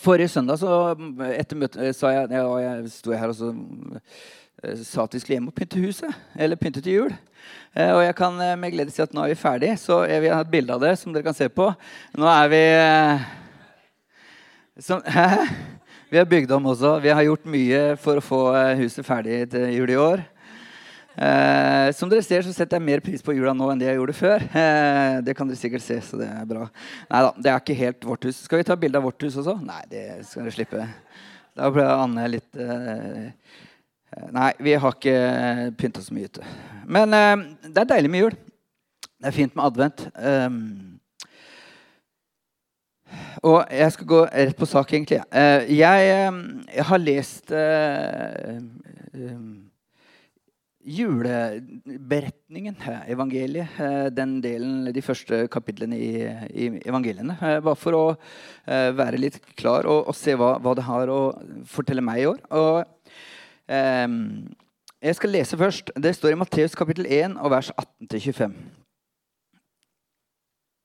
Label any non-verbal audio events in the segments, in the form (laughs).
Forrige søndag så etter møtet sa jeg, ja, jeg sto her og så eh, sa at vi skulle hjem og pynte huset. Eller pynte til jul. Eh, og jeg kan eh, med glede si at nå er vi ferdig, så jeg vil ha et bilde av det som dere kan se på. Nå er vi eh, som? (laughs) Vi har bygd om også. Vi har gjort mye for å få eh, huset ferdig til jul i år. Eh, som dere ser, så setter jeg mer pris på jula nå enn det jeg gjorde før. Eh, det kan dere sikkert se, så det er bra. Nei da, det er ikke helt vårt hus. Skal vi ta bilde av vårt hus også? Nei, det skal dere slippe. Da ble Anne litt eh, Nei, vi har ikke pynta så mye ute. Men eh, det er deilig med jul. Det er fint med advent. Um, og jeg skal gå rett på sak, egentlig. Eh, jeg, eh, jeg, har lest um, juleberetningen, evangeliet, eh, den delen, de første kapitlene i, i evangeliene. Eh, bare for å være litt klar og, og se hva, hva, det har å fortelle meg i år. Og, um, jeg skal lese først. Det står i Matteus kapittel 1 og vers 18-25.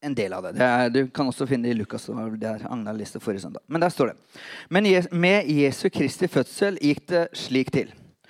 En del av det. det er, du kan også finne det i Lukas. der Agnar leste forrige søndag. Men der står det. Men med Jesu Kristi fødsel gikk det slik til.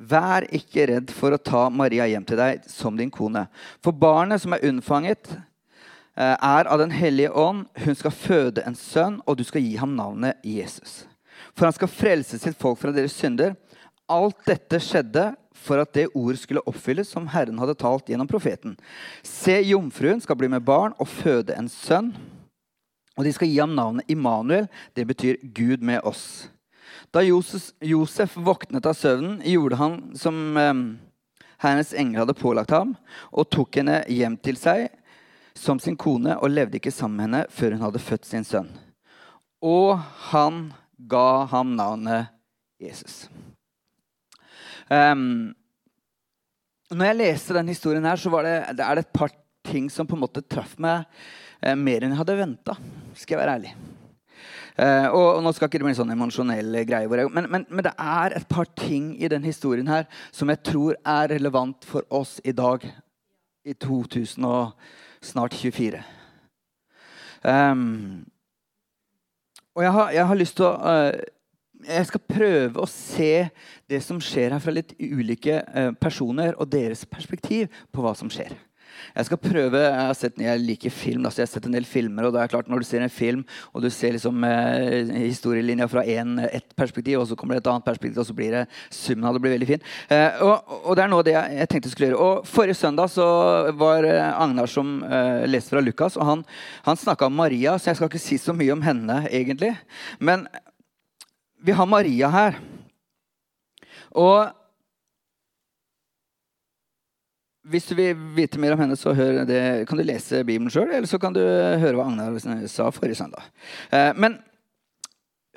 Vær ikke redd for å ta Maria hjem til deg som din kone. For barnet som er unnfanget, eh, er av Den hellige ånd. Hun skal føde en sønn, og du skal gi ham navnet Jesus. For han skal frelse sitt folk fra deres synder. Alt dette skjedde for at det ord skulle oppfylles som Herren hadde talt gjennom profeten. Se, jomfruen skal bli med barn og føde en sønn. Og de skal gi ham navnet Immanuel. Det betyr Gud med oss. Da Josef, våknet av søvnen, gjorde han som eh, Herrens engel hadde pålagt ham, og tok henne hjem til seg som sin kone, og levde ikke sammen med henne før hun hadde født sin sønn. Og han ga ham navnet Jesus. Um, når jeg leste denne historien, her, så det, det er det et par ting som på en måte traff meg eh, mer enn jeg hadde venta. Skal jeg være ærlig. Uh, og, og, Nå skal ikke det bli sånn emosjonell greie, jeg, men, men, men, det er et par ting i den historien her som jeg tror er relevant for oss i dag, i 2000 og snart 24. Um, og jeg har, jeg har, lyst til å uh, Jeg skal prøve å se det som skjer her, fra litt ulike uh, personer og deres perspektiv på hva som skjer. Jeg skal prøve, jeg, har sett, jeg liker film, altså jeg har sett en del filmer. og det er klart Når du ser en film og du ser liksom eh, historielinja fra ett perspektiv, og så kommer det et annet perspektiv, og så blir det summen av det blir veldig fin. Eh, og, og, det er noe av det jeg, jeg tenkte skulle gjøre. Og Forrige søndag så var eh, Agnar som eh, leste fra Lukas, og han, han snakka om Maria, så jeg skal ikke si så mye om henne, egentlig. Men vi har Maria her. Og hvis du vil vite mer om henne, så kan du lese Bibelen sjøl, eller så kan du høre hva Agnar sa forrige søndag. Eh, men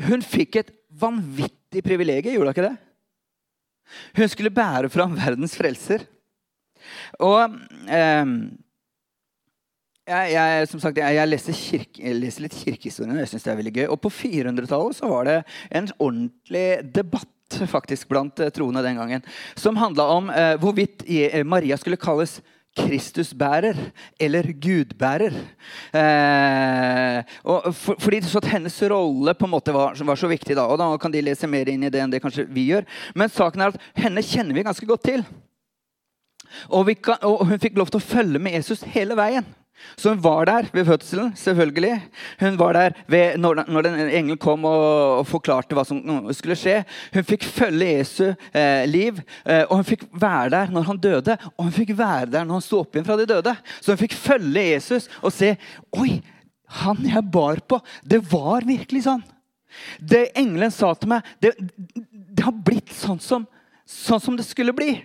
hun fikk et vanvittig privilegium, gjorde hun ikke det? Hun skulle bære fram verdens frelser. Og eh, jeg, jeg, som sagt, jeg, jeg leser, kirke, jeg leser litt kirkehistorien, og jeg syns det er veldig gøy. Og på 400-tallet var det en ordentlig debatt faktisk blant eh, troende den gangen, som handla om eh, hvorvidt eh, Maria skulle kalles Kristusbærer eller gudbærer. Eh, for, fordi så at Hennes rolle på en måte var, var, så viktig. da, og Da kan de lese mer inn i det enn det kanskje vi gjør. Men saken er at henne kjenner vi ganske godt til. Og, kan, og hun fikk lov til å følge med Jesus hele veien. Så hun var der ved fødselen, selvfølgelig. Hun var der ved, når, når den engelen kom og, og, forklarte hva som skulle skje. Hun fikk følge Jesu eh, liv, eh, og hun fikk være der når han døde. Og hun fikk være der når han sto opp igjen fra de døde. Så hun fikk følge Jesus og se Oi, han jeg bar på, det var virkelig sånn. Det engelen sa til meg, det, det har blitt sånn som, sånn som det skulle bli.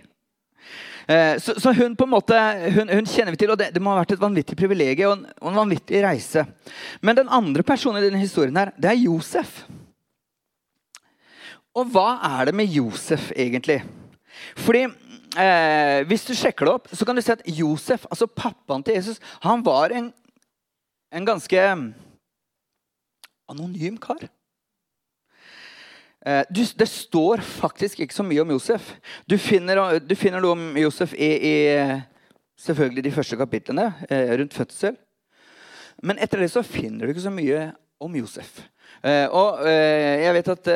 Eh, så, så, hun på en måte, hun, hun kjenner vi til, og det, det, må ha vært et vanvittig privilegium og en, og en vanvittig reise. Men den andre personen i denne historien her, det er Josef. Og hva er det med Josef, egentlig? Fordi eh, Hvis du sjekker det opp, så kan du se at Josef, altså pappaen til Jesus, han var en, en ganske anonym kar. Eh, du, det står faktisk ikke så mye om Josef. Du finner, du finner noe om Josef i, i, selvfølgelig de første kapitlene eh, rundt fødsel. Men etter det så finner du ikke så mye om Josef. Eh, og jeg vet at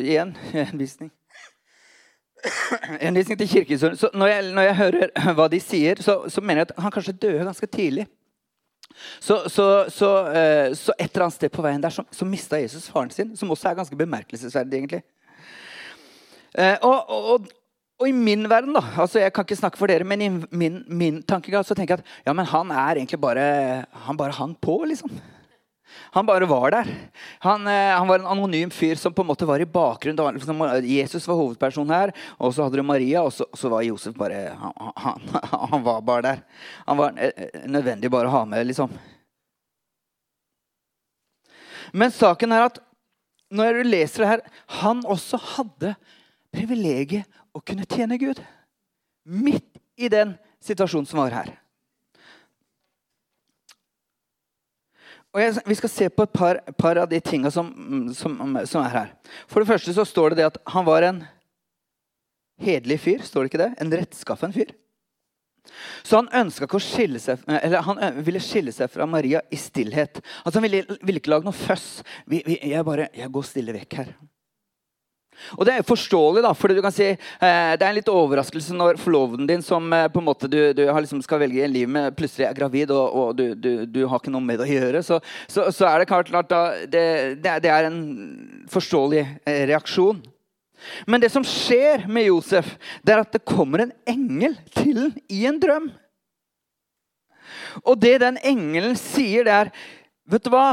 Igjen (laughs) henvisning. Henvisning til kirkehistorien. Når når jeg, hører hva de sier, så, så mener jeg at han kanskje døde ganske tidlig. Så, så, så, eh, så, et eller annet sted på veien der så, så mista Jesus faren sin, som også er ganske bemerkelsesverdig. egentlig. Eh, og, og, og, i min verden, da, altså jeg kan ikke snakke for dere, men i min, min tankegang så tenker jeg at ja, men han er egentlig bare Han bare hang på, liksom. Han bare var der. Han, eh, han, var en anonym fyr som på en måte var i bakgrunnen. Liksom, Jesus var hovedpersonen her, og så hadde du Maria, og så, så var Josef bare han, han, (laughs) han, var bare der. Han var eh, nødvendig bare å ha med, liksom. Men saken er at når du leser det her Han også hadde privilegiet å kunne tjene Gud. Midt i den situasjonen som var her. Og jeg, Vi skal se på et par, par av de tinga som, som, som, er her. For det første så står det det at han var en hederlig fyr. står det ikke det? En rettskaffen fyr. Så han skille seg, eller han ville skille seg fra Maria i stillhet. Altså Han ville, ville ikke lage noe føss. jeg, bare, jeg går stille vekk her. Og Det er forståelig, da, for du kan si eh, det er en litt overraskelse når forloveden din, som eh, på en måte du, du liksom skal velge en liv med, plutselig er gravid, og, og du, du, du, har ikke noe med det å gjøre. Så, så, så er det klart, klart da, det, det, er en forståelig eh, reaksjon. Men det som skjer med Josef, det er at det kommer en engel til ham i en drøm. Og det den engelen sier, det er Vet du hva?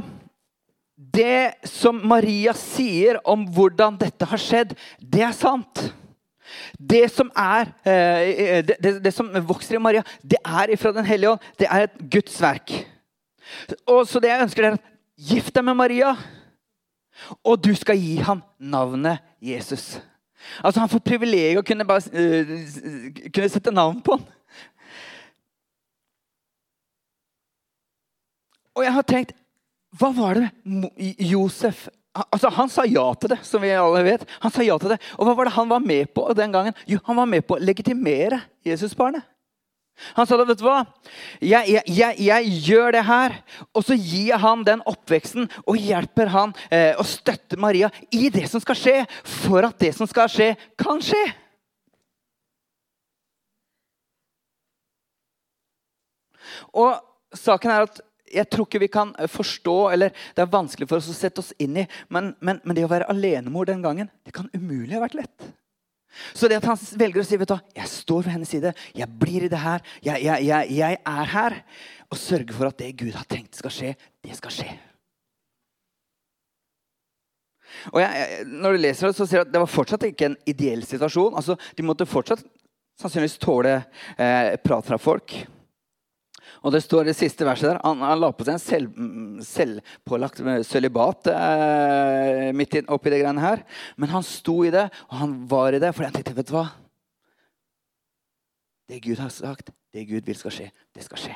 Det som Maria sier om hvordan dette har skjedd, det er sant. Det som, er, eh, det, det, det som vokser i Maria, det er ifra Den hellige ånd. Det er et Guds verk. Og så det jeg ønsker dere, gift deg med Maria, og du skal gi ham navnet Jesus. Altså Han får privilegiet å kunne, bare, uh, kunne sette navn på ham. Og jeg har tenkt hva var det Josef Altså, Han sa ja til det, som vi alle vet. Han sa ja til det. Og hva var det han var med på den gangen? Jo, Han var med på å legitimere Jesusbarnet. Han sa da, vet du hva? Jeg, jeg, jeg, jeg, gjør det her, og så gir han den oppveksten og hjelper han eh, og støtter Maria i det som skal skje, for at det som skal skje, kan skje. Og saken er at jeg tror ikke vi kan eh, forstå, eller det er vanskelig for oss å sette oss inn i. Men, men, men det å være alenemor den gangen, det kan umulig ha vært lett. Så det at han velger å si vet du, jeg står ved hennes side, jeg blir i det her, jeg, jeg, jeg, jeg er her, og sørger for at det Gud har tenkt skal skje, det skal skje. Og jeg, når du leser det, så ser du at det var fortsatt ikke en ideell situasjon. Altså, de måtte fortsatt sannsynligvis tåle eh, prat fra folk. Og det står det siste verset der, Han, han la på seg en selv, selvpålagt sølibat eh, midt oppi det greiene her. Men han sto i det, og han var i det, fordi han tenkte vet du hva? Det Gud har sagt, det Gud vil skal skje, det skal skje.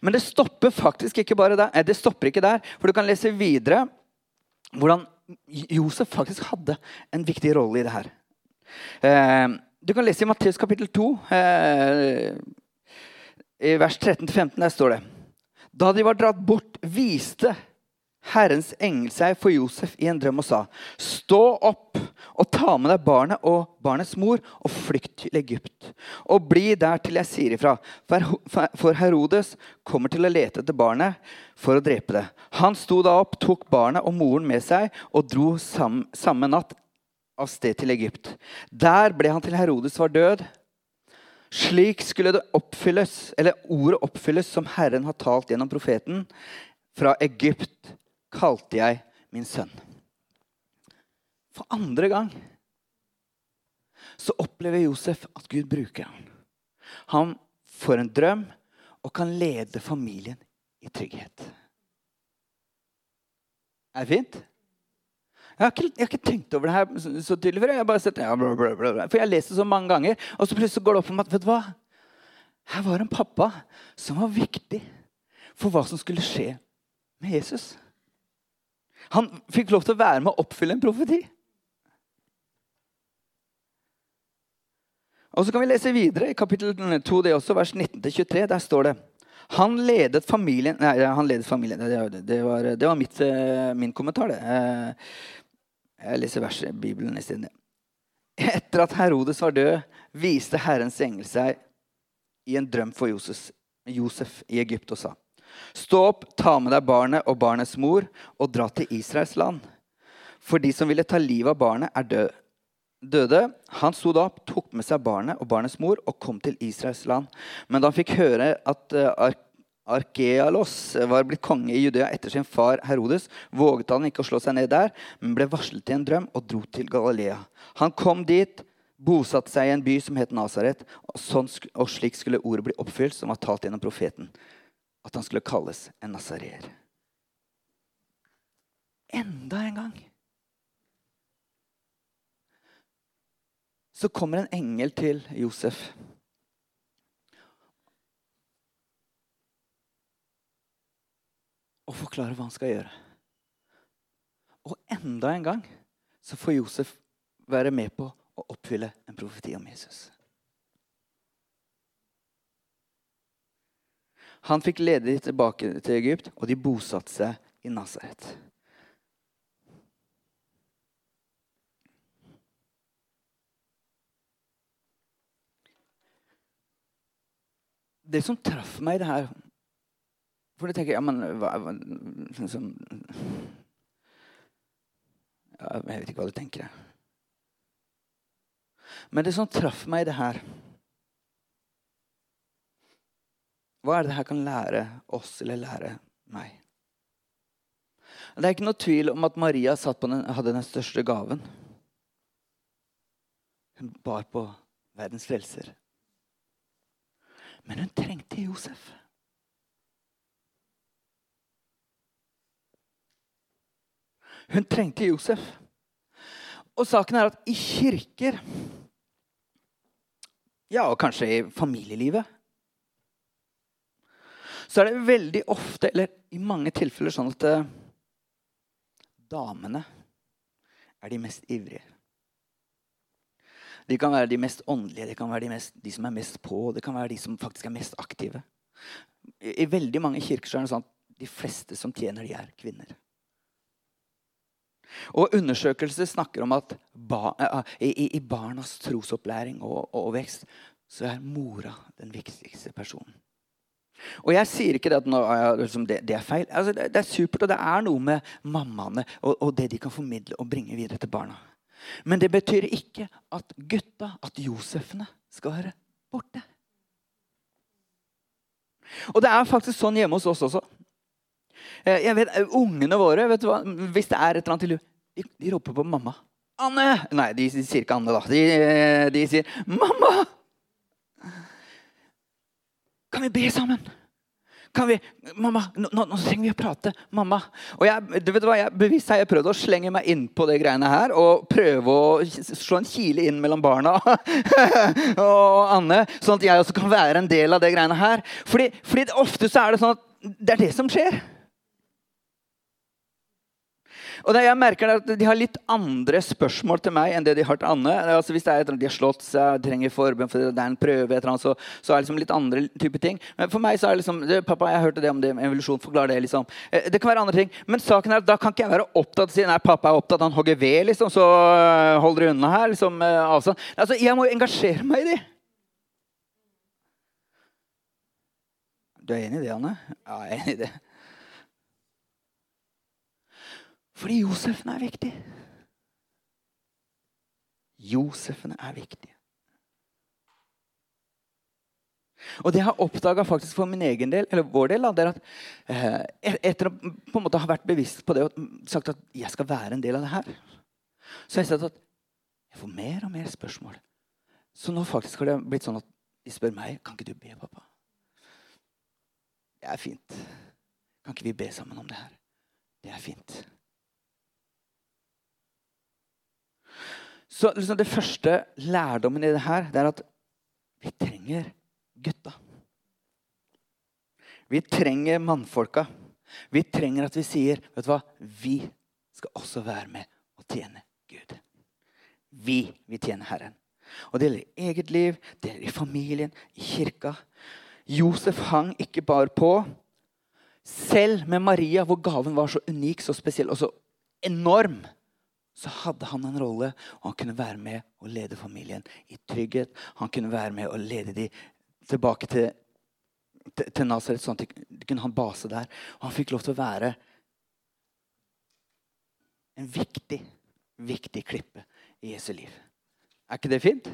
Men det stopper faktisk ikke bare der. Det stopper ikke der, for du kan lese videre hvordan Josef faktisk hadde en viktig rolle i det her. Eh, du kan lese i Matteus kapittel 2. Eh, i vers 13-15 der står det Da de var dratt bort, viste Herrens engel seg for Josef i en drøm og sa:" Stå opp og ta med deg barnet og barnets mor og flykt til Egypt. Og bli der til jeg sier ifra. For Herodes kommer til å lete etter barnet for å drepe det. Han sto da opp, tok barnet og moren med seg og dro samme natt av sted til Egypt. Der ble han til Herodes var død. Slik skulle det oppfylles, eller ordet oppfylles som Herren har talt gjennom profeten. Fra Egypt kalte jeg min sønn. For andre gang så opplever Josef at Gud bruker ham. Han får en drøm og kan lede familien i trygghet. Er det fint? Jeg har, ikke, jeg har ikke tenkt over det her så, så tydelig før. Jeg har bare sett, ja, bla, bla, bla, For jeg har lest det så mange ganger, og så plutselig går det opp for meg at vet du hva? Her var en pappa som var viktig for hva som skulle skje med Jesus. Han fikk lov til å være med å oppfylle en profeti. Og så kan vi lese videre i kapittel 2, det også, vers 19-23. Der står det han ledet familien Nei, han ledet familien. Det, var, det var mitt, eh, min kommentar, det. Jeg leser verset i Bibelen isteden. Etter at Herodes var død, viste Herrens engel seg i en drøm for Josef, Josef i Egypt og sa Stå opp, ta med deg barnet og barnets mor og dra til Israels land. For de som ville ta livet av barnet, er død. døde. Han sto da opp, tok med seg barnet og barnets mor og kom til Israels land. Men da han fikk høre at uh, Arkealos var blitt konge i Judea etter sin far Herodes, våget han ikke å slå seg ned der, men ble varslet i en drøm og dro til Galilea. Han kom dit, bosatte seg i en by som het Nasaret, og, sånn, slik skulle ordet bli oppfylt, som var talt gjennom profeten at han skulle kalles en nasareer. Enda en gang. Så kommer en engel til Josef. Og forklarer hva han skal gjøre. Og enda en gang så får Josef være med på å oppfylle en profeti om Jesus. Han fikk lede dem tilbake til Egypt, og de bosatte seg i Nasaret. Det som traff meg i det her For du tenker jeg ja, men, hva, hva, liksom, ja, Jeg vet ikke hva du tenker. Men det som traff meg i det her Hva er det her kan lære oss eller lære meg? Det er ikke noe tvil om at Maria den, hadde den største gaven. Hun bar på verdens frelser. Men hun trengte Josef. Hun trengte Josef. Og saken er at i kirker, ja, og kanskje i familielivet så er det veldig ofte, eller i mange tilfeller, sånn at uh, damene er de mest ivrige. De kan være de mest åndelige, de kan være de, mest, de, som er mest på, det kan være de som faktisk er mest aktive. I, I, veldig mange kirker så er det sånn at de fleste som tjener, de er kvinner. Og Undersøkelser snakker om at ba, uh, i, i, barnas trosopplæring og, og, vekst så er mora den viktigste personen. Og jeg sier ikke at liksom, det, er feil. Altså, det, det, er supert, og det er noe med mammaene og, og, det de kan formidle og bringe videre til barna. Men det betyr ikke at gutta, at Josefene, skal være borte. Og det er faktisk sånn hjemme hos oss også. Eh, jeg vet, eh, Ungene våre, vet du hva, hvis det er et eller annet til de, de roper på mamma. Anne! Nei, de, de sier ikke Anne, da. De, de sier 'mamma'! Kan vi be sammen? Kan vi, mamma, nå, nå, trenger vi å prate. Mamma. Og jeg, du vet hva, jeg bevisst har jeg prøvd å slenge meg inn på det greiene her og prøve å slå en kile inn mellom barna (laughs) og Anne, sånn at jeg også kan være en del av det greiene her. Fordi, fordi ofte så er det sånn at det er det som skjer. Og det, jeg merker at De har litt andre spørsmål til meg enn det de har til Anne. Altså hvis det er et, De har slått seg, trenger forbønn for det er en prøve, et så, så, er det liksom litt andre type ting. Men for meg så er det liksom det, Pappa, jeg hørte det om det evolusjon. Forklar det. liksom. Eh, det kan være andre ting. Men saken er at da kan ikke jeg være opptatt si nei, pappa er opptatt, han hogger ved, liksom, så holder du unna her. liksom, eh, avstand. Altså, Jeg må jo engasjere meg i det. Du er enig i det, Anne? Ja, jeg er enig i det. Fordi Josefen er viktig. Josefene er viktige. Og det jeg har oppdaga for min egen del, eller vår del, det er at eh, etter å på en måte ha vært bevisst på det og sagt at jeg skal være en del av det her, så har jeg sett at jeg får mer og mer spørsmål. Så nå faktisk har det blitt sånn at de spør meg kan ikke du be, pappa. Det er fint. Kan ikke vi be sammen om det her? Det er fint. Så liksom det første lærdommen i det her, det er at vi trenger gutta. Vi trenger mannfolka. Vi trenger at vi sier vet du hva, vi skal også være med og tjene Gud. Vi vil tjene Herren. Og Det gjelder i eget liv, det gjelder i familien, i kirka. Josef hang ikke bare på. Selv med Maria, hvor gaven var så unik, så spesiell og så enorm, så hadde han en rolle, og han kunne være med og lede familien i trygghet. Han kunne være med og lede dem tilbake til, til, Nazaret, sånn at de kunne ha en base der. Og han fikk lov til å være en viktig, viktig klippe i Jesu liv. Er ikke det fint?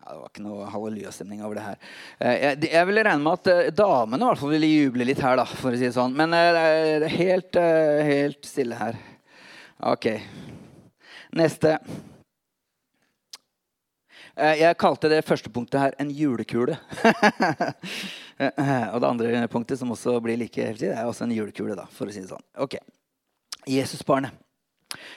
Ja, det var ikke noe hallelujastemning over det her. Eh, jeg, jeg ville regne med at eh, damene i hvert fall ville juble litt her. da, for å si det sånn. Men eh, det er helt, helt stille her. Ok. Neste. Jeg kalte det første punktet her en julekule. (laughs) Og det andre punktet, som også blir like heftig, det er også en julekule. da, for å si det sånn. Ok. Jesusbarnet.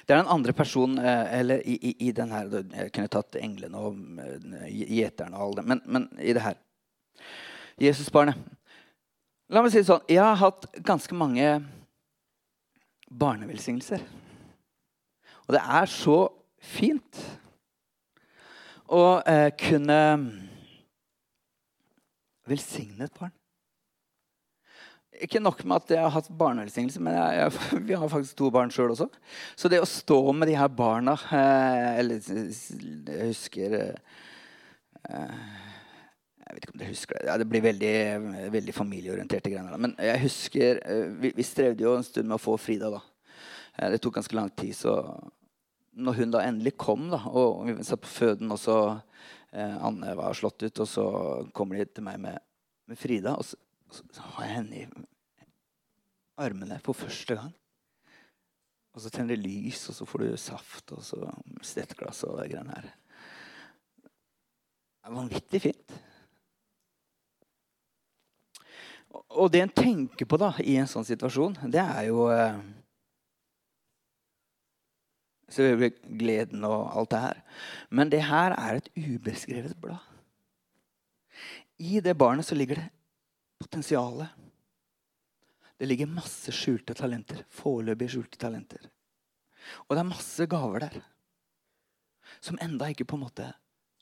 Det er den andre personen eh, eller i, i, i den her Jeg kunne tatt englene og eh, gjeterne og alle det, men, men i det her. Jesusbarnet. La meg si det sånn. Jeg har hatt ganske mange barnevelsignelser. Og det er så fint å eh, kunne velsigne et barn. Ikke nok med at jeg har hatt barnevelsignelse, men jeg, jeg, vi har faktisk to barn sjøl også. Så det å stå med de her barna eh, Eller jeg husker eh, Jeg vet ikke om dere husker det. Ja, det blir veldig, veldig familieorienterte greier. Men jeg husker eh, vi, vi, strevde jo en stund med å få Frida. da. Eh, det tok ganske lang tid. Så når hun da endelig kom, da, og vi satt på føden, og så eh, Anne var slått ut, og så kommer de til meg med, med Frida. og så så har jeg henne i armene for første gang. Og så tenner det lys, og så får du saft og så stettglass og det greiene her. Det er vanvittig fint. Og det en tenker på da, i en sånn situasjon, det er jo eh, gleden og alt det her. Men det her er et ubeskrevet blad. I det barnet så ligger det potensialet. Det ligger masse skjulte talenter. Foreløpig skjulte talenter. Og det er masse gaver der som enda ikke på en måte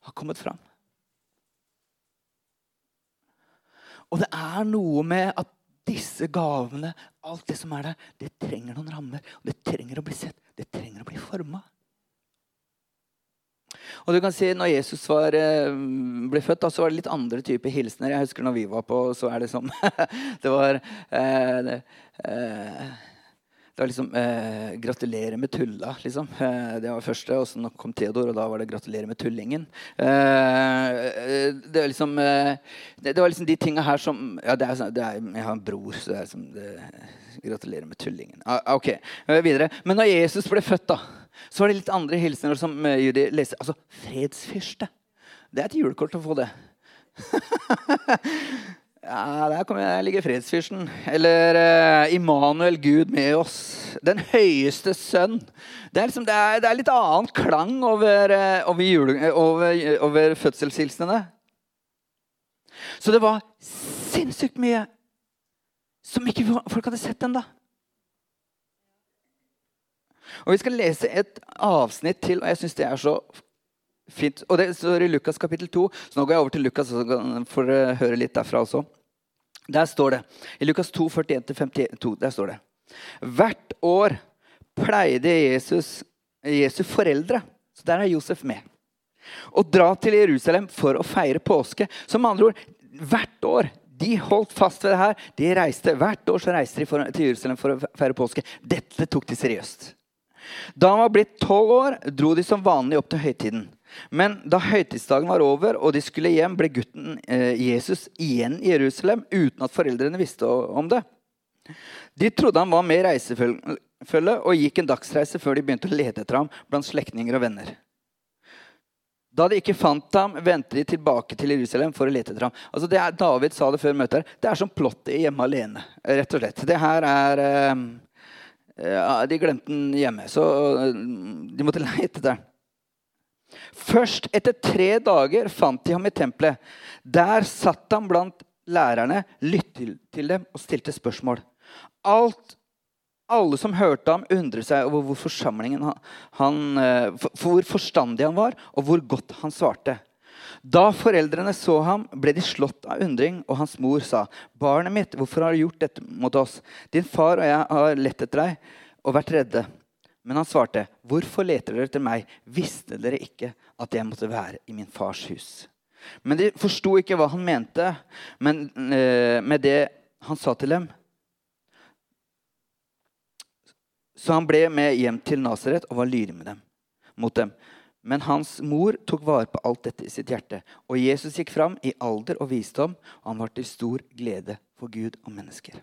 har kommet fram. Og det er noe med at disse gavene, alt det som er der, det trenger noen rammer. og Det trenger å bli sett. Det trenger å bli forma. Og du kan si når Jesus var, eh, ble født, da, så var det litt andre typer hilsener. Jeg husker når vi var på, så er det som (laughs) Det var eh, eh, det var liksom eh, 'Gratulerer med tulla', liksom. Eh, det var det første. Og så kom Theodor, og da var det 'Gratulerer med tullingen'. Eh, det, var liksom, det, det, var liksom de tinga her som Ja, det er, det er, jeg har en bror, så det er liksom Gratulerer med tullingen. Ah, ok, videre. Men når Jesus ble født, da så var det litt andre hilsener som uh, Judy leser. Altså fredsfyrste. Det er et julekort å få det. (laughs) ja, der kommer jeg, ligger fredsfyrsten. Eller uh, Immanuel, Gud med oss. Den høyeste sønn. Det er, liksom, det er, det er litt annen klang over, uh, over, jule, over, over fødselshilsenene. Så det var sinnssykt mye som ikke folk hadde sett ennå. Og Vi skal lese et avsnitt til, og jeg syns det er så fint. Og Det står i Lukas kapittel 2. Så nå går jeg over til Lukas for å høre litt derfra også. Der står det, i Lukas 2, 41-52, der står det Hvert år pleide Jesus, Jesus foreldre, så der er Josef med, å dra til Jerusalem for å feire påske. Som andre ord, hvert år de holdt fast ved det her. De reiste, Hvert år så reiste de for, til Jerusalem for å feire påske. Dette tok de seriøst. Da han var blitt tolv år, dro de som vanlig opp til høytiden. Men da høytidsdagen var over og de skulle hjem, ble gutten eh, Jesus igjen i Jerusalem uten at foreldrene visste om det. De trodde han var med i reisefølge og gikk en dagsreise før de begynte å lete etter ham blant slektninger og venner. Da de ikke fant ham, vendte de tilbake til Jerusalem for å lete etter ham. Altså det er, David sa det før møtet her. Det er som plottet i Hjemme alene. rett og slett. Det her er... Eh, de glemte den hjemme, så eh, de måtte (laughs) lete etter den. Først etter tre dager fant de ham i tempelet. Der satt han blant lærerne, lyttet til dem og stilte spørsmål. Alt, alle som hørte ham, undret seg over hvor, forsamlingen han, eh, hvor forstandig han var, og hvor godt han svarte. Da foreldrene så ham, ble de slått av undring, og hans mor sa, 'Barnet mitt, hvorfor har du gjort dette mot oss?' 'Din far og jeg har lett etter deg og vært redde.' Men han svarte, 'Hvorfor leter dere etter meg? Visste dere ikke at jeg måtte være i min fars hus?' Men de forsto ikke hva han mente men, eh, med det han sa til dem. Så han ble med hjem til Nasaret og var lydig med dem, mot dem. Men hans mor tok vare på alt dette i sitt hjerte. Og Jesus gikk fram i alder og visdom, og han var til stor glede for Gud og mennesker.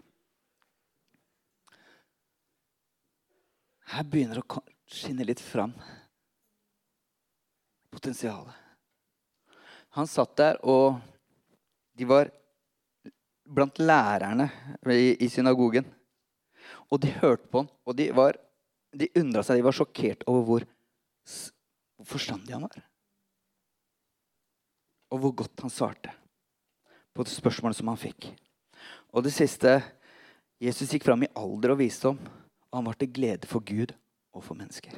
Her begynner det å skinne litt fram potensialet. Han satt der, og de var blant lærerne i, synagogen. Og de hørte på han, og de, var, de undra seg. De var sjokkert over hvor, hvor forstandig han var. Og hvor godt han svarte på spørsmålet som han fikk. Og det siste Jesus gikk fram i alder og visdom, og han var til glede for Gud og for mennesker.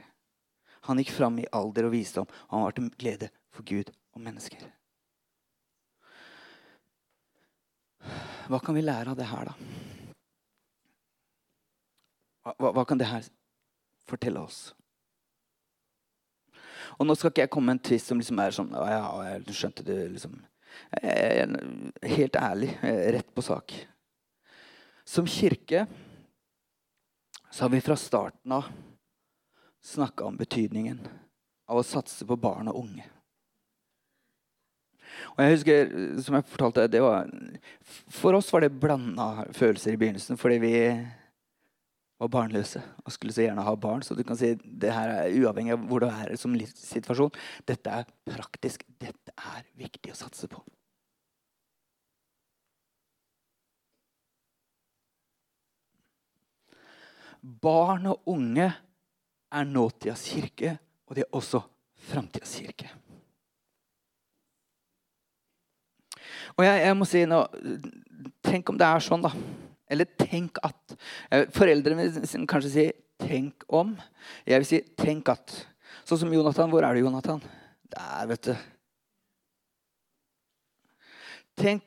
Han gikk fram i alder og visdom, og han var til glede for Gud og mennesker. Hva kan vi lære av det her, da? Hva, hva kan det her fortelle oss? Og nå skal ikke jeg komme med en tvist som liksom er sånn ja, jeg skjønte det liksom Helt ærlig, rett på sak. Som kirke så har vi fra starten av snakka om betydningen av å satse på barn og unge. Og jeg husker, som jeg fortalte, det var, For oss var det blanda følelser i begynnelsen. fordi vi var barnløse og skulle så gjerne ha barn. Så du kan si det her er uavhengig av hvor du er som livssituasjon. Dette er praktisk. Dette er viktig å satse på. Barn og unge er nåtidas kirke, og de er også framtidas kirke. Og jeg, jeg, må si nå Tenk om det er sånn, da. Eller tenk at. Eh, foreldrene vil kanskje si 'tenk om'. Jeg vil si 'tenk at'. Sånn som Jonathan. Hvor er du, Jonathan? Der, vet du. Tenk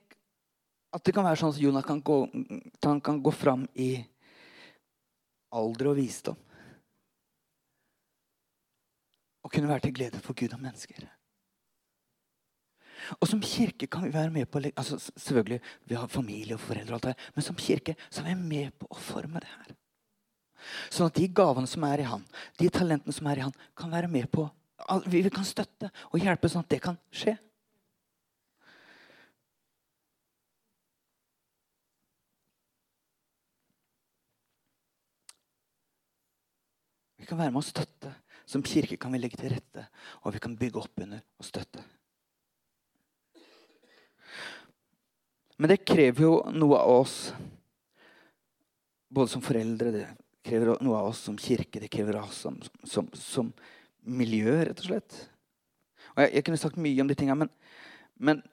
at det kan være sånn at Jonathan kan gå, kan gå fram i alder og visdom. Og kunne være til glede for Gud og mennesker. Og som kirke kan vi være med på altså Selvfølgelig, vi har familie og foreldre, og alt det, men som kirke så er vi med på å forme det her. Sånn at de gavene som er i han, de talentene som er i han, kan være med på Vi kan støtte og hjelpe sånn at det kan skje. Vi kan være med å støtte. Som kirke kan vi legge til rette, og vi kan bygge opp under og støtte. Men det krever jo noe av oss, både som foreldre, det krever noe av oss som kirke, det krever oss som, som, som miljø, rett og slett. Og jeg, jeg, kunne sagt mye om de tinga, men, men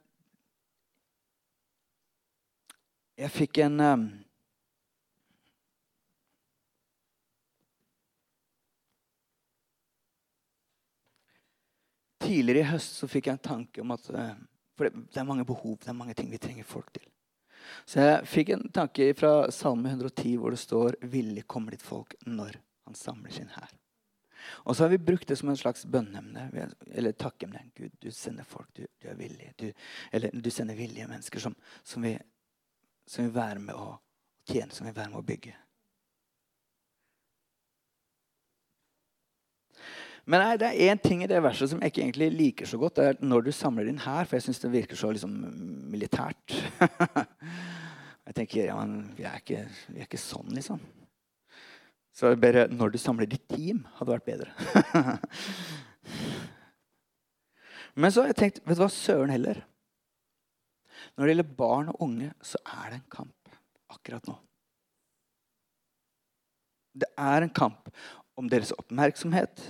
jeg fikk en Tidligere i høst så fikk jeg en tanke om at uh, for det, det, er mange behov, det er mange ting vi trenger folk til. Så jeg fikk en tanke fra Salme 110 hvor det står 'Villig kommer ditt folk når han samler sin hær'. Og så har vi brukt det som en slags bønneemne, eller takkemne. Gud, du sender folk, du, du er villig. Du, eller du sender villige mennesker som, som, vil, som vil være med å tjene, som vil være med å bygge. Men nei, det er én ting i det verset som jeg ikke egentlig liker så godt. Det er når du samler din hær, for jeg syns det virker så liksom, militært. (laughs) jeg tenker ja, men vi er, ikke, vi er ikke sånn, liksom. Så bare når du samler ditt team, hadde vært bedre. (laughs) men så har jeg tenkt vet du hva, søren heller. Når det gjelder barn og unge, så er det en kamp akkurat nå. Det er en kamp om deres oppmerksomhet.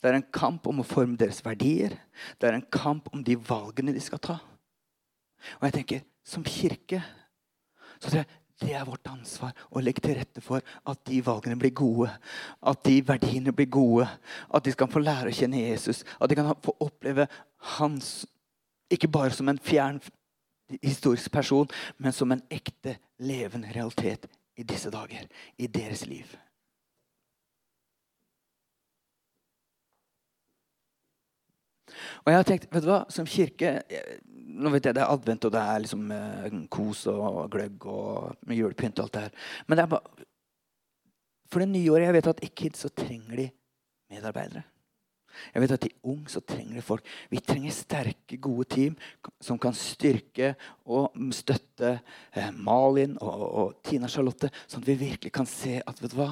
Det er en kamp om å forme deres verdier. Det er en kamp om de valgene de skal ta. Og jeg tenker, som kirke så tror jeg det er vårt ansvar å legge til rette for at de valgene blir gode. At de verdiene blir gode. At de skal få lære å kjenne Jesus. At de kan få oppleve hans ikke bare som en fjern historisk person, men som en ekte, levende realitet i disse dager. I deres liv. Og jeg har tenkt, vet du hva, som kirke Nå vet jeg det er advent, og det er liksom eh, kos og gløgg og julepynt og alt det her. Men det er bare For det nye året Jeg vet at i så trenger de medarbeidere. Jeg vet at I Ung så trenger de folk. Vi trenger sterke, gode team som kan styrke og støtte eh, Malin og, og, Tina Charlotte, sånn at vi virkelig kan se at vet du hva?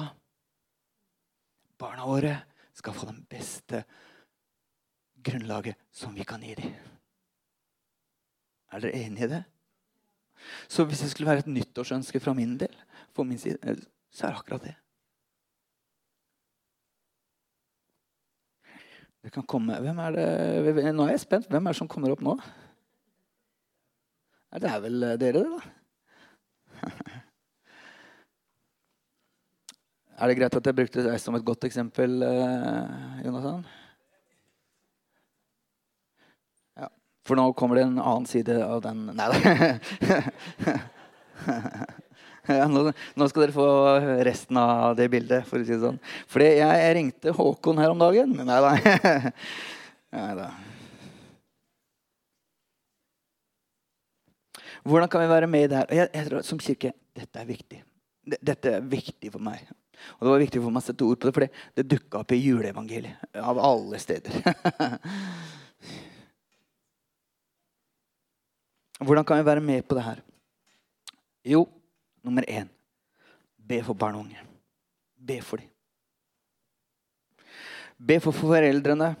Barna våre skal få den beste grunnlaget som vi kan gi dem. Er dere enige i det? Så hvis det skulle være et nyttårsønske fra min del, min side, eh, så er det akkurat det. Det kan komme Hvem er det Nå er jeg spent. Hvem er det som kommer opp nå? Det er vel eh, dere, det, da. (laughs) Er det greit at jeg brukte deg som et godt eksempel, Jonathan? Jonathan? For nå kommer det en annen side av den Nei. (laughs) Ja, nå, nå, skal dere få resten av det bildet, for å si det sånn. Fordi jeg, jeg ringte Håkon her om dagen. Nei. (laughs) Nei da. Hvordan kan vi være med i det her? Jeg, jeg tror, som kirke dette er viktig. Dette er viktig for meg. Og det var viktig for meg å sette ord på det, for det dukka opp i juleevangeliet. Av alle steder. (laughs) Hvordan kan vi være med på det her? Jo, nummer én be for barn og unge. Be for dem. Be for foreldrene.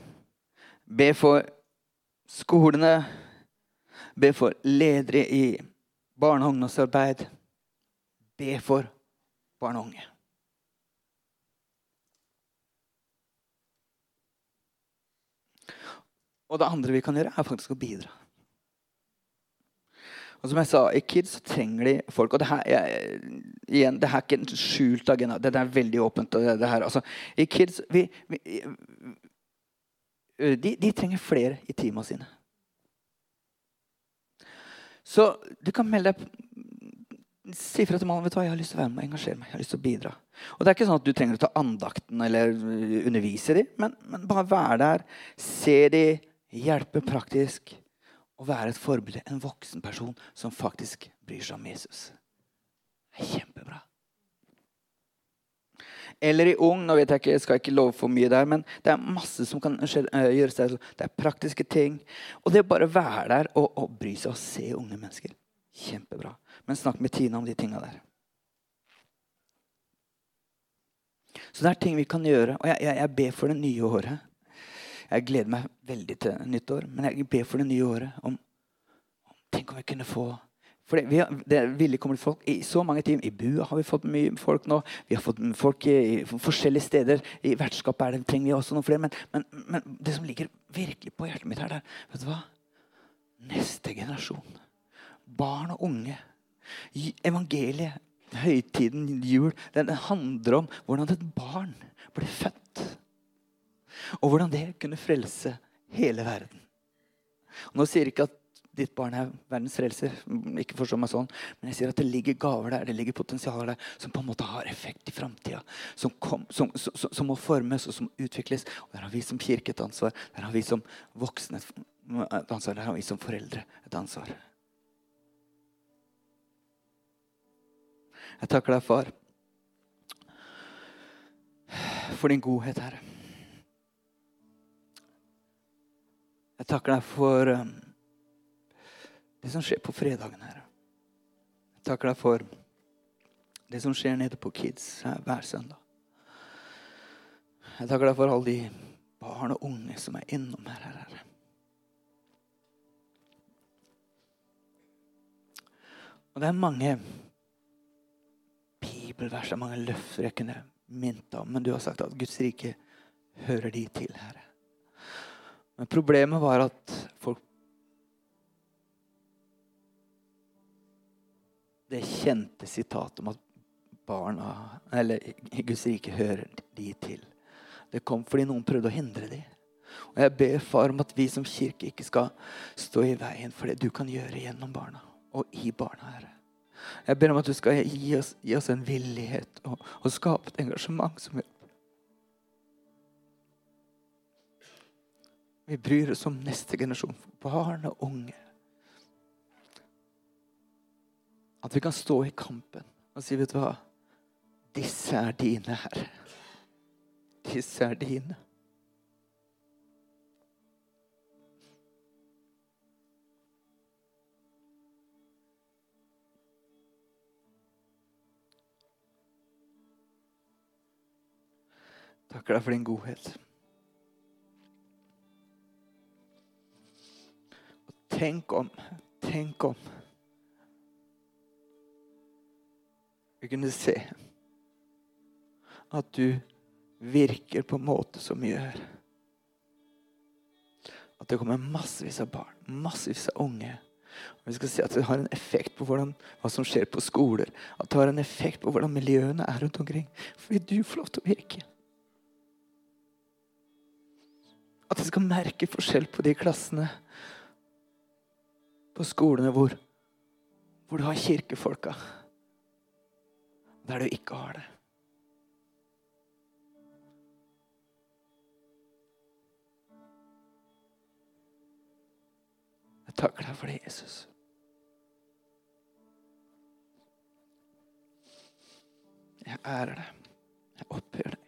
Be for skolene. Be for ledere i barne- og ungdomsarbeid. Be for barn og unge. Og det andre vi kan gjøre, er faktisk å bidra. Og som jeg sa, I Kids trenger de folk. Og det her, jeg, igjen, det her er ikke en skjult agenda. Det er veldig åpent. Det, det her, altså, I Kids vi, vi, de, de, trenger flere i teamene sine. Så du kan melde deg Si fra til mannen vet du hva, jeg har lyst til å være med og engasjere meg. jeg har lyst til å bidra. Og Det er ikke sånn at du trenger å ta andakten eller undervise dem, men, men bare være der, se dem, hjelpe praktisk å være et forbilde, en voksen person som faktisk bryr seg om Jesus. Det er kjempebra. Eller i ung. nå vet Jeg ikke, jeg skal ikke love for mye der, men det er masse som kan eh, gjøres der. Det er praktiske ting. Og det å bare være der og, og bry seg og se unge mennesker. Kjempebra. Men snakk med Tina om de tinga der. Så det er ting vi kan gjøre. Og jeg, jeg, jeg ber for det nye året jeg gleder meg veldig til nyttår, men jeg ber for det nye året om, om Tenk om vi kunne få for det, har, det villig kommer folk I så mange timer. I Bua har vi fått mye folk nå. Vi har fått folk i, i forskjellige steder. I vertskapet er det, trenger vi også noen flere. Men, men, men, det som ligger virkelig på hjertet mitt her, er vet du hva? Neste generasjon. Barn og unge. Evangeliet, høytiden, jul, den handler om hvordan et barn blir født. Og hvordan det kunne frelse hele verden. Nå sier jeg ikke at ditt barn er verdens frelser. Ikke forstå meg sånn. Men jeg sier at det ligger gaver der, det ligger potensialer der som på en måte har effekt i framtida. Som, som, som, som, må formes og som utvikles. Og Der har vi som kirke et ansvar. Der har vi som voksne et ansvar. Der har vi som foreldre et ansvar. Jeg takker deg, far, for din godhet, Herre. Jeg takker deg for um, det som skjer på fredagen her. Jeg takker deg for det som skjer nede på Kids hver søndag. Jeg takker deg for alle de barn og unge som er innom her. her. Og det er mange bibelvers, det mange løfter jeg kunne minnet om. Men du har sagt at Guds rike hører de til, Herre. Men problemet var at folk Det kjente sitatet om at barna, eller Guds rike hører de til. Det kom fordi noen prøvde å hindre dem. Og jeg ber far om at vi som kirke ikke skal stå i veien for det du kan gjøre gjennom barna og i barna, Herre. Jeg ber om at du skal gi oss, gi oss en villighet og, og, skape et engasjement som hjelper. Vi bryr oss om neste generasjon, barn og unge. At vi kan stå i kampen og si, vet du hva Disse er dine, Herre. Disse er dine. Takker deg for din godhet. Tenk om, tenk om vi kunne se at du virker på en måte som gjør at det kommer massevis av barn, massevis av unge. Og vi skal si at det har en effekt på hvordan, hva som skjer på skoler. At det har en effekt på hvordan miljøene er rundt omkring. Fordi du får lov til å virke. At de skal merke forskjell på de klassene på skolene hvor, hvor du har kirkefolka. Der du ikke har det. Jeg takker deg for det, Jesus. Jeg ærer deg. Jeg oppgjør deg.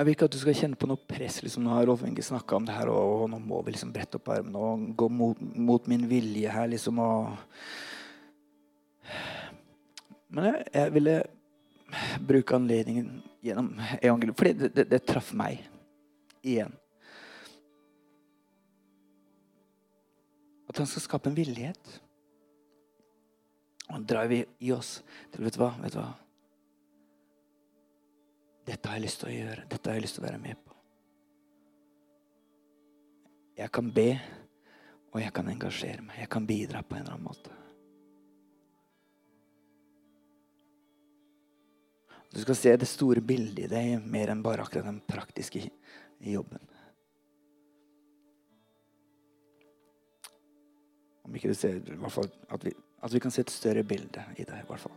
Jeg vil ikke at du skal kjenne på noe press. Liksom, nå har Rolf Inge snakka om det her, og, nå må vi liksom brette opp armene og gå mot, mot, min vilje her, liksom. Og... Men jeg, jeg, ville bruke anledningen gjennom evangeliet, fordi det, det, det traff meg igjen. At han skal skape en villighet. Og han drar i oss til vet du hva, vet du hva? Dette har jeg lyst til å gjøre. Dette har jeg lyst til å være med på. Jeg kan be, og jeg kan engasjere meg. Jeg kan bidra på en eller annen måte. Du skal se det store bildet i deg mer enn bare akkurat den praktiske jobben. Om ikke du ser i hvert fall at vi, at vi kan se et større bilde i deg. i hvert fall.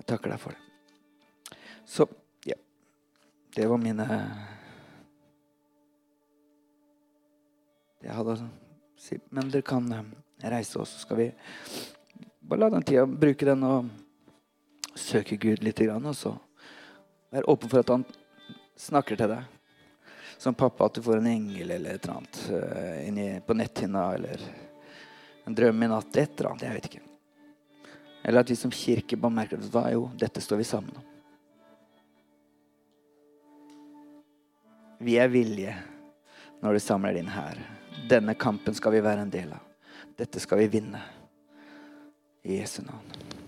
Jeg takker deg for det. Så det var mine jeg hadde å si. Men dere kan eh, reise oss, så skal vi bare la den tida bruke den og søke Gud litt. Og så være åpen for at han snakker til deg. Som pappa, at du får en engel eller et eller annet uh, inni på netthinna. Eller en drøm i natt. Et eller annet. Jeg vet ikke. Eller at vi som kirke bare merker at jo, dette står vi sammen om. Vi er villige når du samler inn her. Denne kampen skal vi være en del av. Dette skal vi vinne. I Jesu navn.